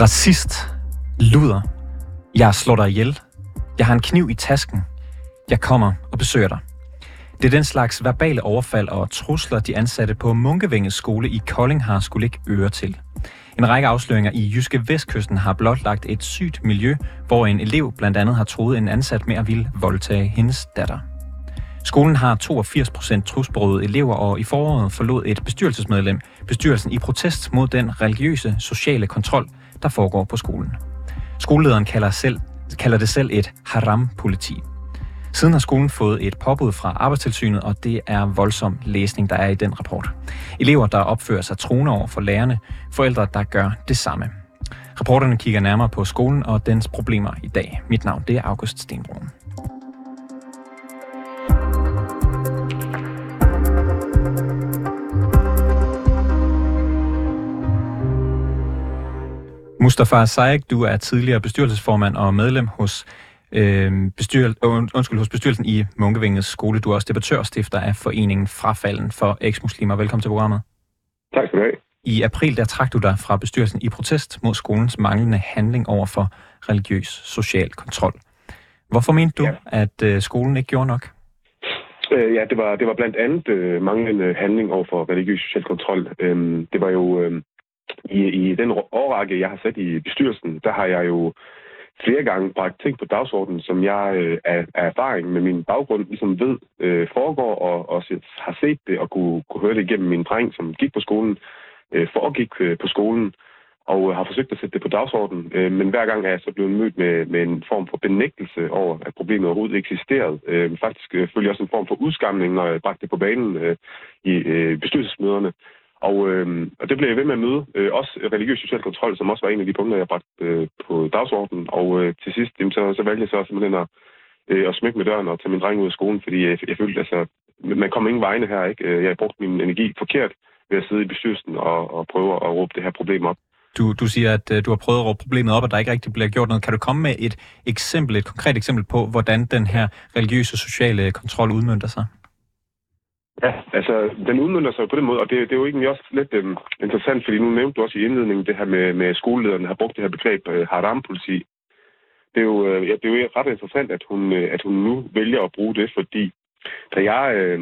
Racist. Luder. Jeg slår dig ihjel. Jeg har en kniv i tasken. Jeg kommer og besøger dig. Det er den slags verbale overfald og trusler, de ansatte på Munkevinges skole i Kolding har skulle ikke øre til. En række afsløringer i Jyske Vestkysten har blotlagt et sygt miljø, hvor en elev blandt andet har troet en ansat med at ville voldtage hendes datter. Skolen har 82% trusbrøde elever, og i foråret forlod et bestyrelsesmedlem bestyrelsen i protest mod den religiøse sociale kontrol, der foregår på skolen. Skolelederen kalder, selv, kalder det selv et haram-politi. Siden har skolen fået et påbud fra Arbejdstilsynet, og det er voldsom læsning, der er i den rapport. Elever, der opfører sig troende over for lærerne, forældre, der gør det samme. Rapporterne kigger nærmere på skolen og dens problemer i dag. Mit navn det er August Stenbrun. Mustafa Sayek, du er tidligere bestyrelsesformand og medlem hos, øh, bestyr, undskyld, hos bestyrelsen i Munkevinges skole. Du er også debattør og stifter af foreningen Frafalden for eksmuslimer. Velkommen til programmet. Tak skal du have. I april der trak du dig fra bestyrelsen i protest mod skolens manglende handling over for religiøs social kontrol. Hvorfor mente du, ja. at øh, skolen ikke gjorde nok? Øh, ja, det var, det var blandt andet øh, manglende handling over for religiøs social kontrol. Øh, det var jo øh, i, i den årrække, jeg har sat i bestyrelsen, der har jeg jo flere gange bragt ting på dagsordenen, som jeg øh, af, af erfaring med min baggrund ligesom ved øh, foregår, og, og har set det og kunne, kunne høre det igennem min dreng, som gik på skolen, øh, foregik øh, på skolen, og øh, har forsøgt at sætte det på dagsordenen. Øh, men hver gang er jeg så blevet mødt med, med en form for benægtelse over, at problemet overhovedet eksisterede. Øh, faktisk øh, følger også en form for udskamning, når jeg bragte det på banen øh, i øh, bestyrelsesmøderne. Og, øh, og det blev jeg ved med at møde. Øh, også religiøs social kontrol, som også var en af de punkter, jeg bragte øh, på dagsordenen. Og øh, til sidst, jamen, så, så valgte jeg så simpelthen at, øh, at smække med døren og tage min dreng ud af skolen, fordi jeg, jeg følte, altså, man kommer ingen vegne her. ikke. Øh, jeg brugte min energi forkert ved at sidde i bestyrelsen og, og prøve at råbe det her problem op. Du, du siger, at øh, du har prøvet at råbe problemet op, og der ikke rigtig bliver gjort noget. Kan du komme med et eksempel, et konkret eksempel på, hvordan den her religiøse sociale kontrol udmyndter sig? Ja, altså, den udmynder sig på den måde, og det, det er jo egentlig også lidt øhm, interessant, fordi nu nævnte du også i indledningen det her med, med skolelederen har brugt det her begreb øh, haram-politi. Det er, jo, øh, ja, det er jo ret interessant, at hun, øh, at hun nu vælger at bruge det, fordi da jeg, øh,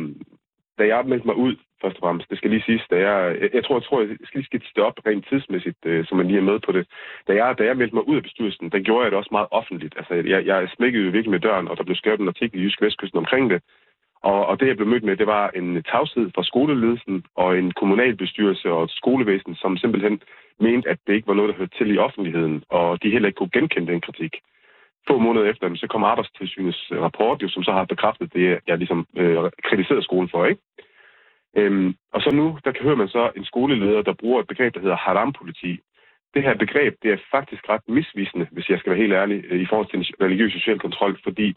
da jeg meldte mig ud, først og fremmest, det skal lige siges, da jeg, jeg, jeg tror, jeg, tror, jeg skal lige skidse det op rent tidsmæssigt, øh, så man lige er med på det. Da jeg, da jeg meldte mig ud af bestyrelsen, der gjorde jeg det også meget offentligt. Altså, jeg, jeg smækkede jo virkelig med døren, og der blev skrevet en artikel i Jysk Vestkysten omkring det, og, og det, jeg blev mødt med, det var en tavshed fra skoleledelsen og en kommunalbestyrelse og et skolevæsen, som simpelthen mente, at det ikke var noget, der hørte til i offentligheden, og de heller ikke kunne genkende den kritik. Få måneder efter, så kom arbejdstilsynets øh, rapport, jo, som så har bekræftet det, jeg ligesom øh, kritiserede skolen for. ikke. Øhm, og så nu, der hører man så en skoleleder, der bruger et begreb, der hedder haram-politi. Det her begreb, det er faktisk ret misvisende, hvis jeg skal være helt ærlig, øh, i forhold til religiøs social kontrol, fordi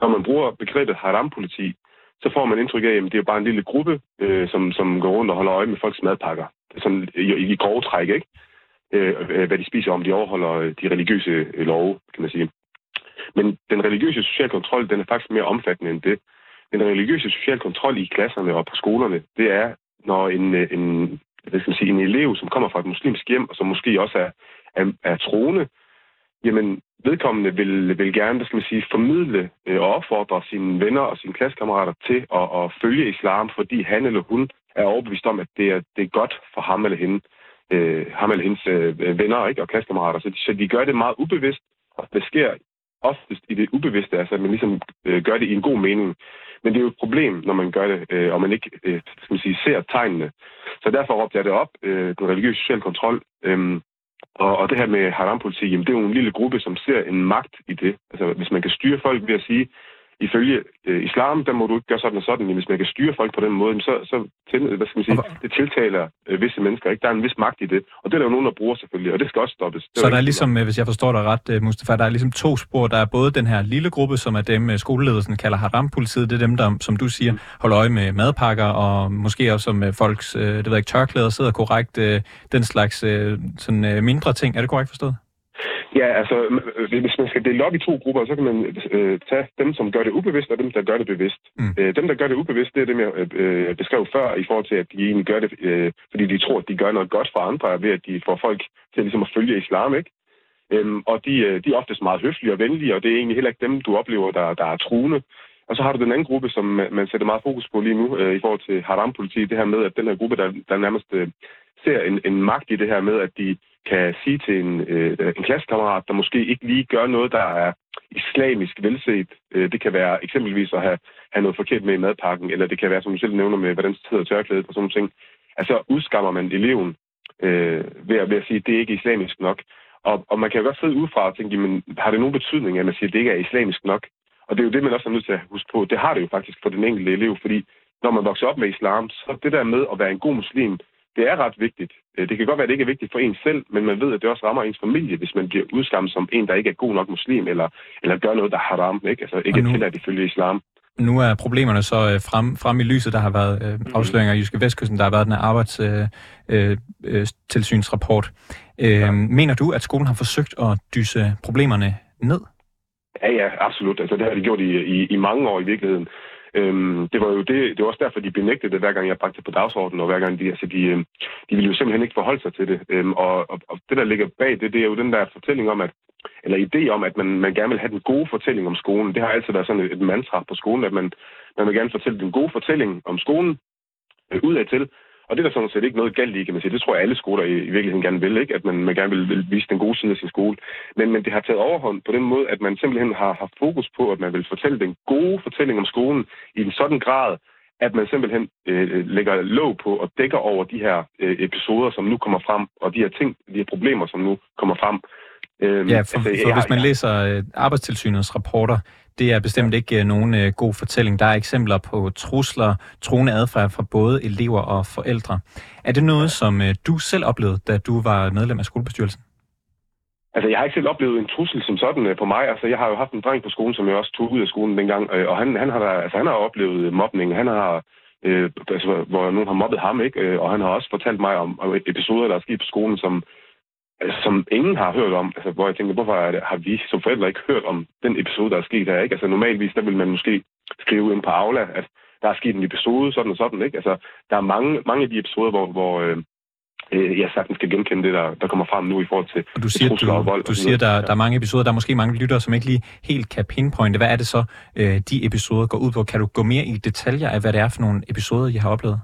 når man bruger begrebet haram-politi, så får man indtryk af, at det er bare en lille gruppe, øh, som, som går rundt og holder øje med folks madpakker. Sådan i, i grove træk, ikke? Øh, øh, hvad de spiser, om de overholder øh, de religiøse øh, love, kan man sige. Men den religiøse social kontrol, den er faktisk mere omfattende end det. Den religiøse social kontrol i klasserne og på skolerne, det er, når en, en, hvad skal man sige, en elev, som kommer fra et muslimsk hjem, og som måske også er, er, er troende, jamen vedkommende vil, vil gerne, hvad skal man sige, formidle øh, og opfordre sine venner og sine klassekammerater til at, at følge islam, fordi han eller hun er overbevist om, at det er, det er godt for ham eller hende, øh, ham eller hendes øh, venner ikke, og klassekammerater. Så de, så de gør det meget ubevidst, og det sker oftest i det ubevidste, altså at man ligesom øh, gør det i en god mening. Men det er jo et problem, når man gør det, øh, og man ikke øh, skal man sige, ser tegnene. Så derfor råbte jeg det op, øh, den religiøse social kontrol. Øh, og, og det her med haram-politik, jamen, det er jo en lille gruppe, som ser en magt i det. Altså, hvis man kan styre folk ved at sige, ifølge øh, islam, der må du ikke gøre sådan og sådan, men hvis man kan styre folk på den måde, så, så til, hvad skal man sige, det tiltaler øh, visse mennesker. Ikke? Der er en vis magt i det, og det er der jo nogen, der bruger selvfølgelig, og det skal også stoppes. Det så der er ligesom, øh, hvis jeg forstår dig ret, øh, Mustafa, der er ligesom to spor. Der er både den her lille gruppe, som er dem, øh, skoleledelsen kalder haram-politiet, det er dem, der, som du siger, holder øje med madpakker, og måske også med folks, øh, det ved ikke, tørklæder sidder korrekt, øh, den slags øh, sådan, øh, mindre ting. Er det korrekt forstået? Ja, altså, hvis man skal dele op i to grupper, så kan man øh, tage dem, som gør det ubevidst, og dem, der gør det bevidst. Mm. Øh, dem, der gør det ubevidst, det er dem, jeg øh, beskrev før, i forhold til, at de egentlig gør det, øh, fordi de tror, at de gør noget godt for andre, ved at de får folk til ligesom at følge islam, ikke? Øhm, og de, øh, de er oftest meget høflige og venlige, og det er egentlig heller ikke dem, du oplever, der, der er truende. Og så har du den anden gruppe, som man sætter meget fokus på lige nu øh, i forhold til haram-politi, det her med, at den her gruppe, der, der nærmest øh, ser en, en magt i det her med, at de kan sige til en, øh, en klassekammerat, der måske ikke lige gør noget, der er islamisk velset. Øh, det kan være eksempelvis at have, have noget forkert med i madpakken, eller det kan være, som du selv nævner, med hvordan sidder tørklædet og sådan ting. Altså udskammer man eleven øh, ved, at, ved at sige, at det er ikke islamisk nok. Og, og man kan jo godt sidde udefra og tænke, men har det nogen betydning, at man siger, at det ikke er islamisk nok? Og det er jo det, man også er nødt til at huske på. Det har det jo faktisk for den enkelte elev, fordi når man vokser op med islam, så det der med at være en god muslim, det er ret vigtigt. Øh, det kan godt være, at det ikke er vigtigt for en selv, men man ved, at det også rammer ens familie, hvis man bliver udskammet som en, der ikke er god nok muslim, eller, eller gør noget, der har haram, ikke? Altså ikke nu, tilladt ifølge islam. Nu er problemerne så øh, frem, frem i lyset. Der har været øh, mm. afsløringer i Jyske Vestkysten, der har været den her arbejdstilsynsrapport. Øh, øh, ja. Mener du, at skolen har forsøgt at dyse problemerne ned? Ja, ja, absolut. Altså, det har de gjort i, i, i mange år i virkeligheden. Øhm, det var jo det, det var også derfor, de benægtede det, hver gang jeg bragte det på dagsordenen, og hver gang de, altså de, øh, de ville jo simpelthen ikke forholde sig til det. Øhm, og, og, og, det, der ligger bag det, det er jo den der fortælling om, at eller idé om, at man, man gerne vil have den gode fortælling om skolen. Det har altid været sådan et, et mantra på skolen, at man, man vil gerne fortælle den gode fortælling om skolen øh, udad til, og det er der sådan set ikke noget galt i, kan man sige. Det tror jeg, alle skoler i, i virkeligheden gerne vil, ikke? at man, man gerne vil, vil vise den gode side af sin skole. Men, men det har taget overhånd på den måde, at man simpelthen har haft fokus på, at man vil fortælle den gode fortælling om skolen i en sådan grad, at man simpelthen øh, lægger låg på og dækker over de her øh, episoder, som nu kommer frem, og de her ting, de her problemer, som nu kommer frem. Øhm, ja, for, altså, for jeg, hvis man læser øh, arbejdstilsynets rapporter, det er bestemt ikke øh, nogen øh, god fortælling. Der er eksempler på trusler, troende adfærd fra både elever og forældre. Er det noget, som øh, du selv oplevede, da du var medlem af skolebestyrelsen? Altså, jeg har ikke selv oplevet en trussel som sådan på mig. Altså, jeg har jo haft en dreng på skolen, som jeg også tog ud af skolen dengang, og han, han, har, altså, han har oplevet mobning. Han har, øh, altså, hvor nogen har mobbet ham, ikke? Og han har også fortalt mig om, om episoder, der er sket på skolen, som, som ingen har hørt om. Altså, hvor jeg tænker, hvorfor det, har vi som forældre ikke hørt om den episode, der er sket her? Ikke? Altså, normalvis, der vil man måske skrive ind på Aula, at der er sket en episode, sådan og sådan. Ikke? Altså, der er mange, mange af de episoder, hvor, hvor øh, øh jeg sagtens skal genkende det, der, der kommer frem nu i forhold til og du siger, du, og vold. Du siger, der, der er mange episoder, der er måske mange lyttere, som ikke lige helt kan pinpointe. Hvad er det så, øh, de episoder går ud på? Kan du gå mere i detaljer af, hvad det er for nogle episoder, I har oplevet?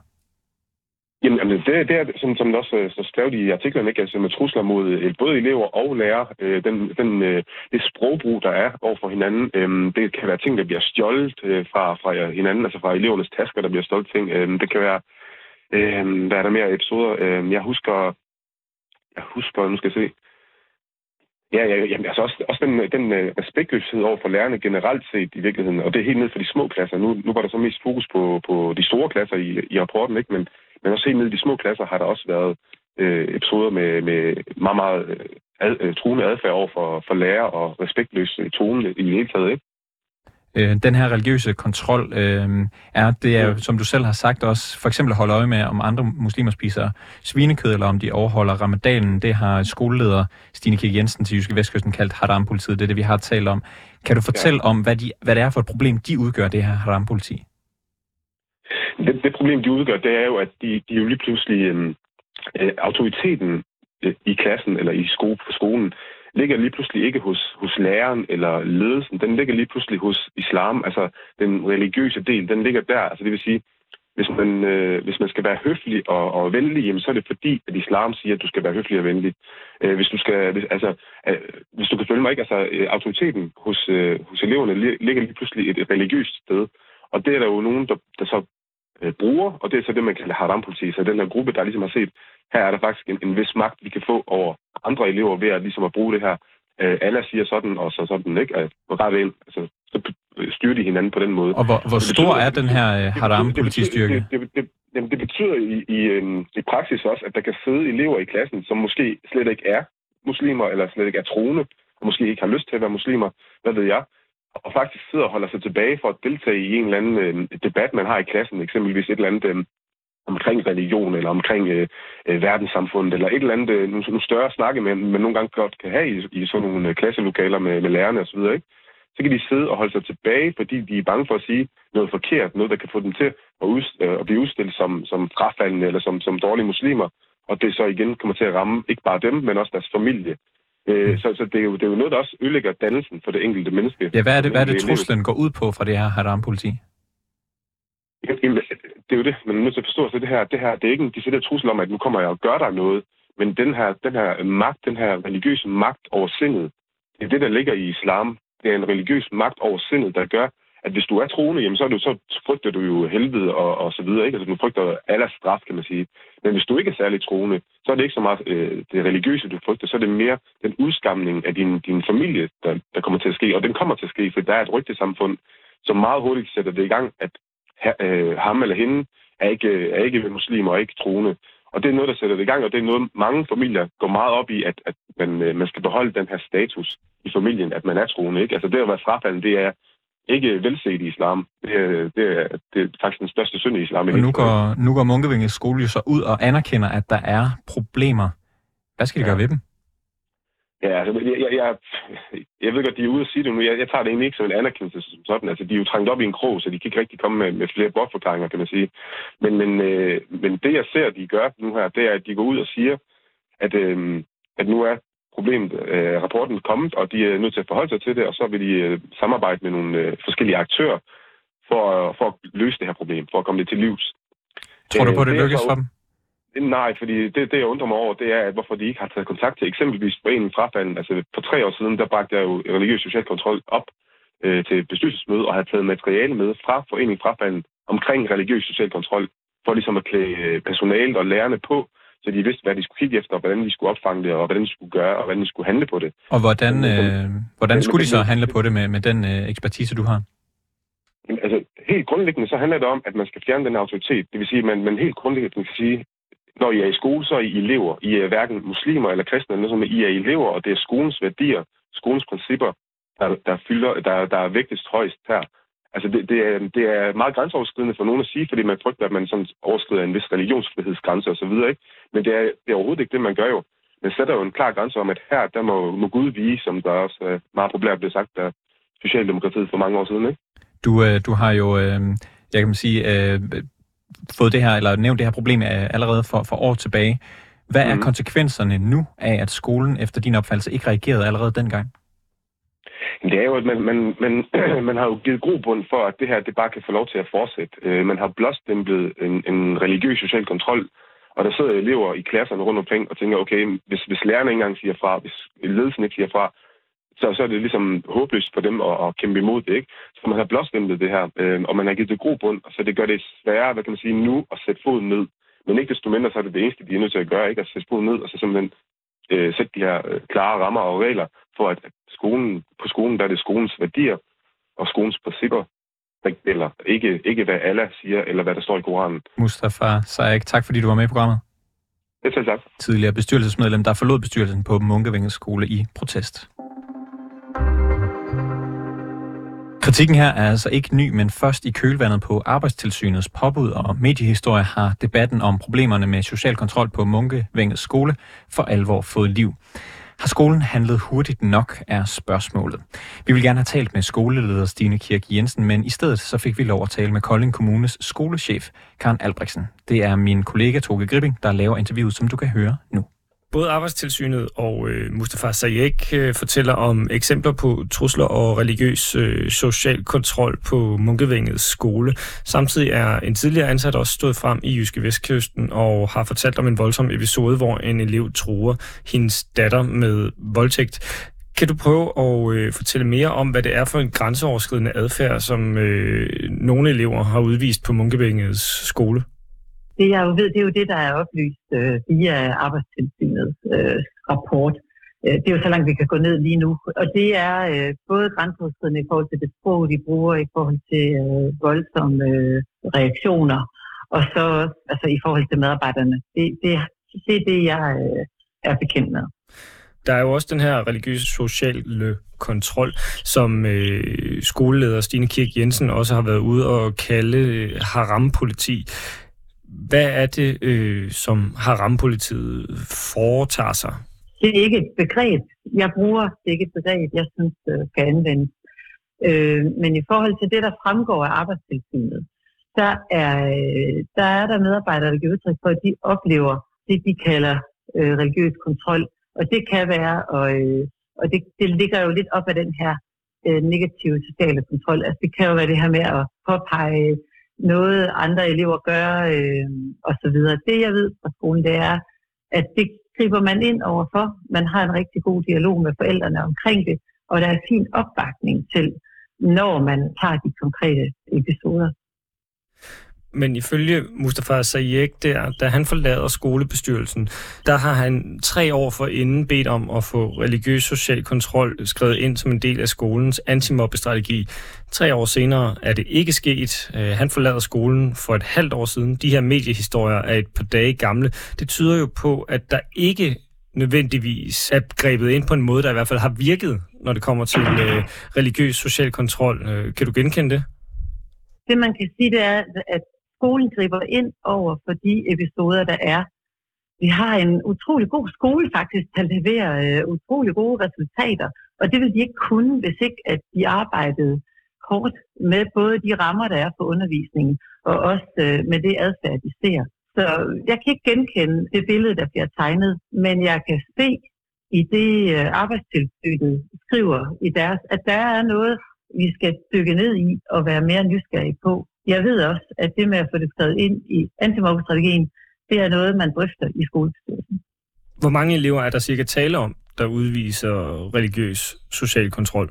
Jamen, det, det er, som, som også øh, så så de i artiklerne, ikke? Altså med trusler mod øh, både elever og lærere. Øh, den, den, øh, det sprogbrug, der er over for hinanden, øh, det kan være ting, der bliver stjålet øh, fra, fra hinanden, altså fra elevernes tasker, der bliver stjålet ting. Øh, det kan være, øh, hvad er der mere episoder? Øh, jeg husker, jeg husker, nu skal jeg se, Ja, ja jamen, altså også, også den, den øh, respektløshed over for lærerne generelt set i virkeligheden, og det er helt ned for de små klasser. Nu, nu var der så mest fokus på, på de store klasser i, i rapporten, ikke? Men, men også helt ned i de små klasser har der også været øh, episoder med, med meget, meget øh, ad, øh, truende adfærd over for, for lærer og respektløs tone i det hele taget. Ikke? Øh, den her religiøse kontrol øh, er, det er som du selv har sagt også, for eksempel at holde øje med, om andre muslimer spiser svinekød, eller om de overholder ramadanen. Det har skoleleder Stine Kik Jensen til Jyske Vestkysten kaldt haram-politiet. Det er det, vi har talt om. Kan du fortælle ja. om, hvad, de, hvad det er for et problem, de udgør, det her haram-politi? Det, det problem, de udgør, det er jo, at de, de jo lige pludselig øhm, øh, autoriteten øh, i klassen eller i sko, på skolen ligger lige pludselig ikke hos, hos læreren eller ledelsen. Den ligger lige pludselig hos islam. Altså den religiøse del, den ligger der. Altså det vil sige, hvis man, øh, hvis man skal være høflig og, og venlig, jamen, så er det fordi, at islam siger, at du skal være høflig og venlig. Øh, hvis, du skal, hvis, altså, øh, hvis du kan følge mig ikke, altså øh, autoriteten hos, øh, hos eleverne ligger lige pludselig et, et religiøst sted. Og det er der jo nogen, der, der så øh, bruger, og det er så det, man kalder haram-politi. Så den her gruppe, der ligesom har set, her er der faktisk en, en vis magt, vi kan få over andre elever ved at, ligesom at bruge det her. Øh, alle siger sådan, og så sådan, ikke? At ret ind, altså, så styrer de hinanden på den måde. Og hvor, hvor stor betyder, er den her øh, haram-politistyrke? Det, det, det, det, det betyder i, i, en, i praksis også, at der kan sidde elever i klassen, som måske slet ikke er muslimer, eller slet ikke er troende, og måske ikke har lyst til at være muslimer, hvad ved jeg, og faktisk sidder og holder sig tilbage for at deltage i en eller anden øh, debat, man har i klassen, eksempelvis et eller andet øh, omkring religion eller omkring øh, øh, verdenssamfundet eller et eller andet øh, nogle, større snakke, man, man nogle gange godt kan have i, i sådan nogle øh, klasselokaler med, med lærerne osv., ikke? så kan de sidde og holde sig tilbage, fordi de er bange for at sige noget forkert, noget, der kan få dem til at, ud, øh, at blive udstillet som, som frafaldende eller som, som dårlige muslimer, og det så igen kommer til at ramme ikke bare dem, men også deres familie. Øh, mm. så, så det, er jo, det er jo noget, der også ødelægger dannelsen for det enkelte menneske. Ja, hvad er det, hvad er det truslen går ud på fra det her haram-politi? Jamen, det er jo det, man er nødt til at forstå. Så det her, det her det er ikke en decideret trussel om, at nu kommer jeg og gør dig noget, men den her, den her magt, den her religiøse magt over sindet, det er det, der ligger i islam. Det er en religiøs magt over sindet, der gør, at hvis du er troende, jamen så, er du, så frygter du jo helvede og, og så videre. Ikke? Altså, du frygter alles straf, kan man sige. Men hvis du ikke er særlig troende, så er det ikke så meget øh, det religiøse, du frygter. Så er det mere den udskamning af din, din familie, der, der kommer til at ske. Og den kommer til at ske, for der er et rygtesamfund, som meget hurtigt sætter det i gang, at øh, ham eller hende er ikke, er ikke muslimer og ikke troende. Og det er noget, der sætter det i gang, og det er noget, mange familier går meget op i, at, at man, øh, man skal beholde den her status i familien, at man er troende. Ikke? Altså det at være frafaldende, det er ikke velset i islam. Det er, det er, det er faktisk den største synd i islam. Og nu går, nu går Munkevinges skole jo så ud og anerkender, at der er problemer. Hvad skal de ja. gøre ved dem? Ja, altså, jeg, jeg, jeg, jeg ved godt, de er ude at sige det nu. Jeg, jeg tager det egentlig ikke som en anerkendelse som sådan. Altså, de er jo trængt op i en krog, så de kan ikke rigtig komme med, med flere bortforklaringer, kan man sige. Men, men, øh, men det, jeg ser, de gør nu her, det er, at de går ud og siger, at, øh, at nu er problemet, øh, rapporten kommet, og de er nødt til at forholde sig til det, og så vil de øh, samarbejde med nogle øh, forskellige aktører for, for at løse det her problem, for at komme det til livs. Tror du på, det, det lykkes for dem? Nej, fordi det, det, jeg undrer mig over, det er, at hvorfor de ikke har taget kontakt til eksempelvis foreningen frafalden. Altså for tre år siden, der bragte jeg jo religiøs social kontrol op øh, til bestyrelsesmøde og har taget materiale med fra foreningen frafalden omkring religiøs social kontrol, for ligesom at klæde øh, personalet og lærerne på, så de vidste, hvad de skulle kigge efter, og hvordan de skulle opfange det, og hvordan de skulle gøre, og hvordan de skulle handle på det. Og hvordan, øh, hvordan skulle de så handle på det med, med den øh, ekspertise, du har? Altså, helt grundlæggende så handler det om, at man skal fjerne den autoritet. Det vil sige, at man, man helt grundlæggende kan sige, når I er i skole, så er I elever. I er hverken muslimer eller kristne, eller noget, I er elever, og det er skolens værdier, skolens principper, der, der, fylder, der, der er vigtigst højst her. Altså, det, det, er, det er meget grænseoverskridende for nogen at sige, fordi man frygter, at man sådan overskrider en vis religionsfrihedsgrænse osv., ikke? Men det er, det er overhovedet ikke det, man gør jo. Man sætter jo en klar grænse om, at her, der må, må Gud vige, som der også er meget populært blevet sagt af Socialdemokratiet for mange år siden, ikke? Du, øh, du har jo, øh, jeg kan sige, øh, fået det her, eller nævnt det her problem allerede for, for år tilbage. Hvad er mhm. konsekvenserne nu af, at skolen efter din opfattelse ikke reagerede allerede dengang? Det er jo, at man, man, man, man har jo givet grobund for, at det her det bare kan få lov til at fortsætte. Øh, man har blåstemplet en, en religiøs social kontrol, og der sidder elever i klasserne rundt omkring og tænker, okay, hvis, hvis lærerne ikke engang siger fra, hvis ledelsen ikke siger fra, så, så er det ligesom håbløst for dem at, at kæmpe imod det. Ikke? Så man har blåstemplet det her, øh, og man har givet det grobund, så det gør det sværere, hvad kan man sige, nu at sætte foden ned. Men ikke desto mindre, så er det det eneste, de er nødt til at gøre, ikke? at sætte foden ned, og så simpelthen øh, sætte de her øh, klare rammer og regler for, at skolen, på skolen der er det skolens værdier og skolens principper, der gælder. Ikke, ikke hvad Allah siger, eller hvad der står i Koranen. Mustafa Sayek, tak fordi du var med i programmet. Det er tak. Tidligere bestyrelsesmedlem, der forlod bestyrelsen på Munkevinges skole i protest. Kritikken her er altså ikke ny, men først i kølvandet på Arbejdstilsynets påbud og mediehistorie har debatten om problemerne med social kontrol på Munkevænget skole for alvor fået liv. Har skolen handlet hurtigt nok, er spørgsmålet. Vi vil gerne have talt med skoleleder Stine Kirk Jensen, men i stedet så fik vi lov at tale med Kolding Kommunes skolechef, Karen Albrechtsen. Det er min kollega Toge Gripping, der laver interviewet, som du kan høre nu. Både Arbejdstilsynet og øh, Mustafa Sayek øh, fortæller om eksempler på trusler og religiøs øh, social kontrol på Munkevængets skole. Samtidig er en tidligere ansat også stået frem i Jyske Vestkysten og har fortalt om en voldsom episode, hvor en elev truer hendes datter med voldtægt. Kan du prøve at øh, fortælle mere om, hvad det er for en grænseoverskridende adfærd, som øh, nogle elever har udvist på Munkevængets skole? Det jeg jo ved, det er jo det, der er oplyst øh, via arbejdstilsynets øh, rapport. Øh, det er jo så langt, vi kan gå ned lige nu. Og det er øh, både grænseoverskridende i forhold til det sprog, de bruger, i forhold til øh, voldsomme øh, reaktioner, og så altså, i forhold til medarbejderne. Det, det, det er det, jeg øh, er bekendt med. Der er jo også den her religiøse sociale kontrol, som øh, skoleleder Stine Kirk Jensen også har været ude og kalde øh, haram-politi. Hvad er det, øh, som harampolitiet foretager sig? Det er ikke et begreb. Jeg bruger det ikke et begreb, jeg synes øh, skal anvendes. Øh, men i forhold til det, der fremgår af arbejdstilsynet, der er, øh, der er der medarbejdere, der giver udtryk for, at de oplever det, de kalder øh, religiøs kontrol. Og det kan være, og, øh, og det, det ligger jo lidt op af den her øh, negative sociale kontrol. Altså det kan jo være det her med at påpege noget, andre elever gør, øh, og så videre. Det, jeg ved fra skolen, det er, at det griber man ind overfor. Man har en rigtig god dialog med forældrene omkring det, og der er fin opbakning til, når man tager de konkrete episoder. Men ifølge Mustafa Sayek, der, da han forlader skolebestyrelsen, der har han tre år for inden bedt om at få religiøs social kontrol skrevet ind som en del af skolens antimobbestrategi. Tre år senere er det ikke sket. Øh, han forlader skolen for et halvt år siden. De her mediehistorier er et par dage gamle. Det tyder jo på, at der ikke nødvendigvis er grebet ind på en måde, der i hvert fald har virket, når det kommer til øh, religiøs social kontrol. Øh, kan du genkende det? Det man kan sige, det er, at skolen griber ind over for de episoder, der er. Vi har en utrolig god skole faktisk, der leverer øh, utrolig gode resultater, og det vil de ikke kunne, hvis ikke at de arbejdede hårdt med både de rammer, der er for undervisningen, og også øh, med det adfærd, de ser. Så jeg kan ikke genkende det billede, der bliver tegnet, men jeg kan se i det øh, arbejdstilsynet skriver i deres, at der er noget, vi skal dykke ned i og være mere nysgerrige på. Jeg ved også, at det med at få det skrevet ind i antimobbestrategien, det er noget, man drøfter i skolebestyrelsen. Hvor mange elever er der cirka tale om, der udviser religiøs social kontrol?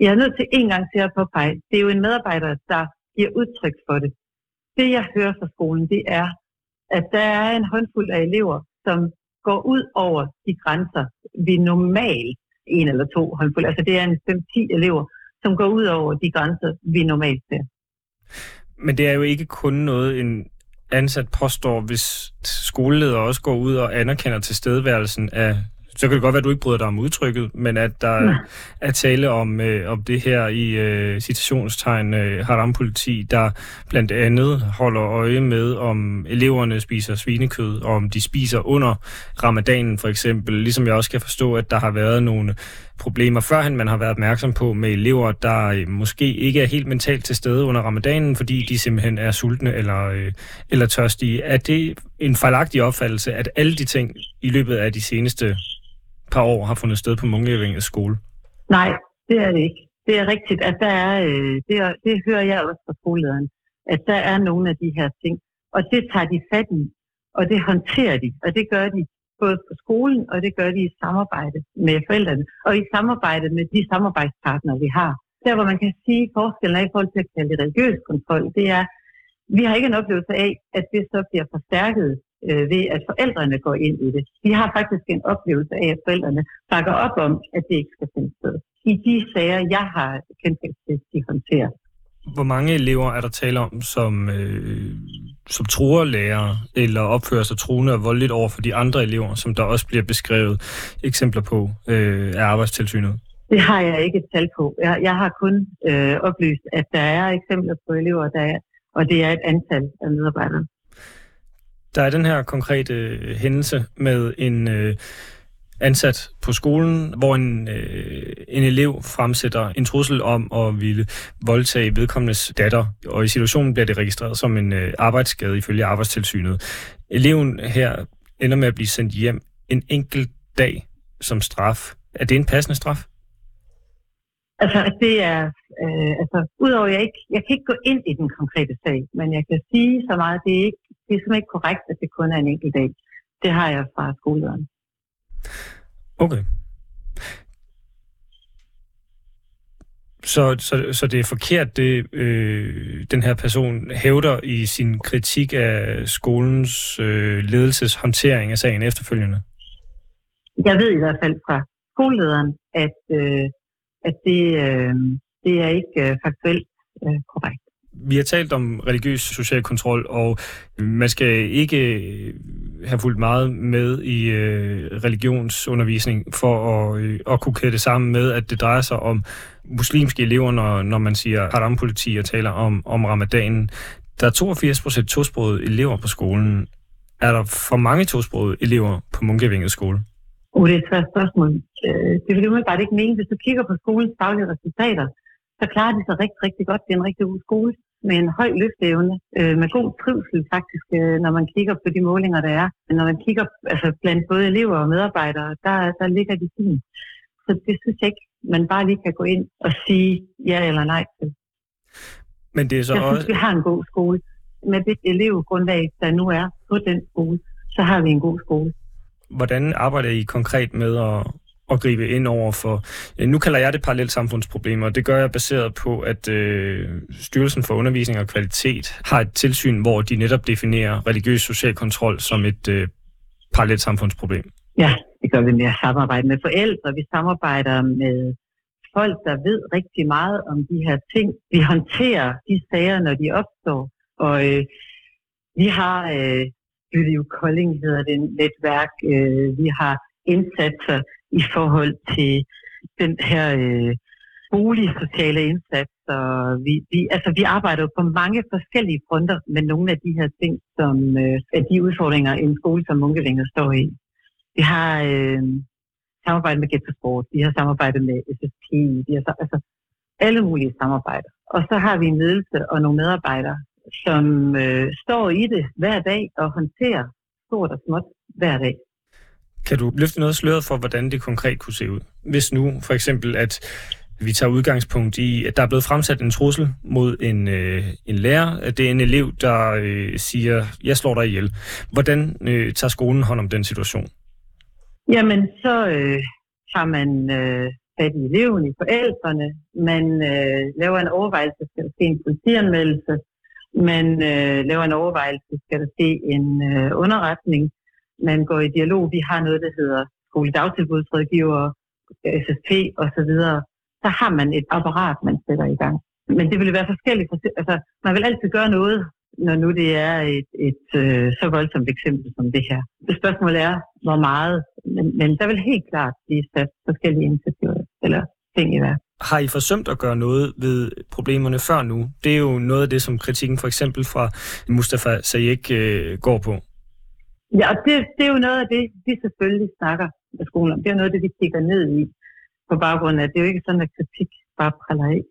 Jeg er nødt til en gang til at påpege, det er jo en medarbejder, der giver udtryk for det. Det, jeg hører fra skolen, det er, at der er en håndfuld af elever, som går ud over de grænser, vi normalt en eller to håndfulde, altså det er en 5-10 elever, som går ud over de grænser, vi normalt ser. Men det er jo ikke kun noget, en ansat påstår, hvis skoleleder også går ud og anerkender tilstedeværelsen af så kan det godt være, at du ikke bryder dig om udtrykket, men at der ja. er tale om, øh, om det her i øh, citationstegn øh, haram-politi, der blandt andet holder øje med, om eleverne spiser svinekød, og om de spiser under ramadanen for eksempel. Ligesom jeg også kan forstå, at der har været nogle problemer førhen, man har været opmærksom på med elever, der øh, måske ikke er helt mentalt til stede under ramadanen, fordi de simpelthen er sultne eller, øh, eller tørstige. Er det en fejlagtig opfattelse, at alle de ting i løbet af de seneste par år har fundet sted på Munkevængets skole? Nej, det er det ikke. Det er rigtigt, at der er, øh, det, er, det hører jeg også fra skolelederen, at der er nogle af de her ting, og det tager de fat i, og det håndterer de, og det gør de både på skolen, og det gør de i samarbejde med forældrene, og i samarbejde med de samarbejdspartnere, vi har. Der, hvor man kan sige, forskellen er i forhold til at kalde det religiøs kontrol, det er, vi har ikke en oplevelse af, at det så bliver forstærket øh, ved, at forældrene går ind i det. Vi har faktisk en oplevelse af, at forældrene bakker op om, at det ikke skal finde sted. I de sager, jeg har kendt til, de håndterer. Hvor mange elever er der tale om, som, øh, som truer lærere, eller opfører sig truende og voldeligt over for de andre elever, som der også bliver beskrevet eksempler på øh, af arbejdstilsynet? Det har jeg ikke et tal på. Jeg, jeg har kun øh, oplyst, at der er eksempler på elever, der er, og det er et antal af medarbejdere. Der er den her konkrete øh, hændelse med en øh, ansat på skolen, hvor en, øh, en elev fremsætter en trussel om at ville voldtage vedkommendes datter, og i situationen bliver det registreret som en øh, arbejdsskade ifølge arbejdstilsynet. Eleven her ender med at blive sendt hjem en enkelt dag som straf. Er det en passende straf? Altså, det er, øh, altså, udover jeg ikke, jeg kan ikke gå ind i den konkrete sag, men jeg kan sige så meget, det er ikke, det er simpelthen ikke korrekt, at det kun er en enkelt dag. Det har jeg fra skolelederen. Okay. Så, så, så det er forkert, det øh, den her person hævder i sin kritik af skolens øh, ledelseshåndtering af sagen efterfølgende? Jeg ved i hvert fald fra skolelederen, at, øh, at det, øh, det er ikke øh, faktuelt øh, korrekt. Vi har talt om religiøs social kontrol, og man skal ikke øh, have fulgt meget med i øh, religionsundervisning for at, øh, at kunne kæde det sammen med, at det drejer sig om muslimske elever, når, når man siger haram-politi og taler om, om ramadanen. Der er 82 procent tosprogede elever på skolen. Er der for mange tosprogede elever på Munkevinget skole? Uh, det er et svært spørgsmål. Øh, det vil bare ikke mene. Hvis du kigger på skolens faglige resultater, så klarer de sig rigtig, rigtig godt. Det er en rigtig god skole med en høj løfteevne, øh, med god trivsel faktisk, øh, når man kigger på de målinger, der er. Men når man kigger altså, blandt både elever og medarbejdere, der, der ligger de fint. Så det synes jeg ikke, man bare lige kan gå ind og sige ja eller nej til. Men det er så jeg også... synes, vi har en god skole. Med det elevgrundlag, der nu er på den skole, så har vi en god skole. Hvordan arbejder I konkret med at, at gribe ind over for, øh, nu kalder jeg det parallelt samfundsproblemer, og det gør jeg baseret på, at øh, Styrelsen for Undervisning og Kvalitet har et tilsyn, hvor de netop definerer religiøs social kontrol som et øh, parallelt samfundsproblem. Ja, det gør vi med at samarbejde med forældre, vi samarbejder med folk, der ved rigtig meget om de her ting. Vi håndterer de sager, når de opstår, og øh, vi har øh, Byliv Kolding hedder det netværk. Øh, vi har indsatser i forhold til den her øh, boligsociale indsats. Og vi, vi, altså, vi arbejder jo på mange forskellige fronter med nogle af de her ting, som øh, er de udfordringer, en skole som Munkevinger står i. Vi har øh, samarbejdet med Get Sport, vi har samarbejdet med SSP, vi har altså alle mulige samarbejder. Og så har vi en ledelse og nogle medarbejdere, som øh, står i det hver dag og håndterer stort og småt hver dag. Kan du løfte noget sløret for, hvordan det konkret kunne se ud? Hvis nu for eksempel, at vi tager udgangspunkt i, at der er blevet fremsat en trussel mod en, øh, en lærer, at det er en elev, der øh, siger, jeg slår dig ihjel. Hvordan øh, tager skolen hånd om den situation? Jamen, så øh, tager man øh, fat i eleven, i forældrene. Man øh, laver en overvejelse, skal der ske en politianmeldelse. Man øh, laver en overvejelse, skal der ske en øh, underretning. Man går i dialog. Vi har noget, der hedder skoledagtilbudsrådgiver, SSP osv. Så har man et apparat, man sætter i gang. Men det vil være forskelligt. Altså, man vil altid gøre noget, når nu det er et, et øh, så voldsomt eksempel som det her. Det spørgsmål er, hvor meget, men, men der vil helt klart blive sat forskellige initiativer eller ting i værk. Har I forsømt at gøre noget ved problemerne før nu? Det er jo noget af det, som kritikken for eksempel fra Mustafa Sayek øh, går på. Ja, det, det er jo noget af det, vi selvfølgelig snakker med skolen om. Det er noget af det, vi kigger ned i på baggrund af, det er jo ikke sådan, at kritik bare præller af.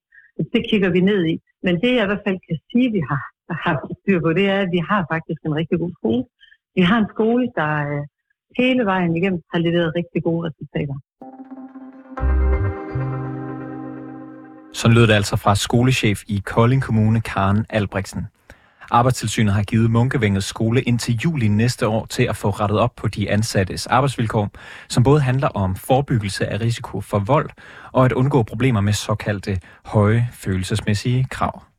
Det kigger vi ned i. Men det, jeg i hvert fald kan sige, vi har har styr på, det er, at vi har faktisk en rigtig god skole. Vi har en skole, der øh, hele vejen igennem har leveret rigtig gode resultater. Sådan lød det altså fra skolechef i Kolding Kommune, Karen Albrechtsen. Arbejdstilsynet har givet Munkevængets skole indtil juli næste år til at få rettet op på de ansattes arbejdsvilkår, som både handler om forebyggelse af risiko for vold og at undgå problemer med såkaldte høje følelsesmæssige krav.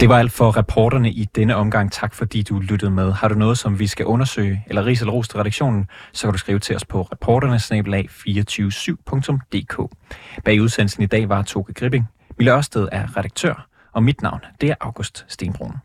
Og det var alt for reporterne i denne omgang. Tak fordi du lyttede med. Har du noget, som vi skal undersøge, eller ris eller ros til redaktionen, så kan du skrive til os på reporternesnabelag247.dk. Bag udsendelsen i dag var Toke Gripping. Mille Ørsted er redaktør, og mit navn det er August Stenbrun.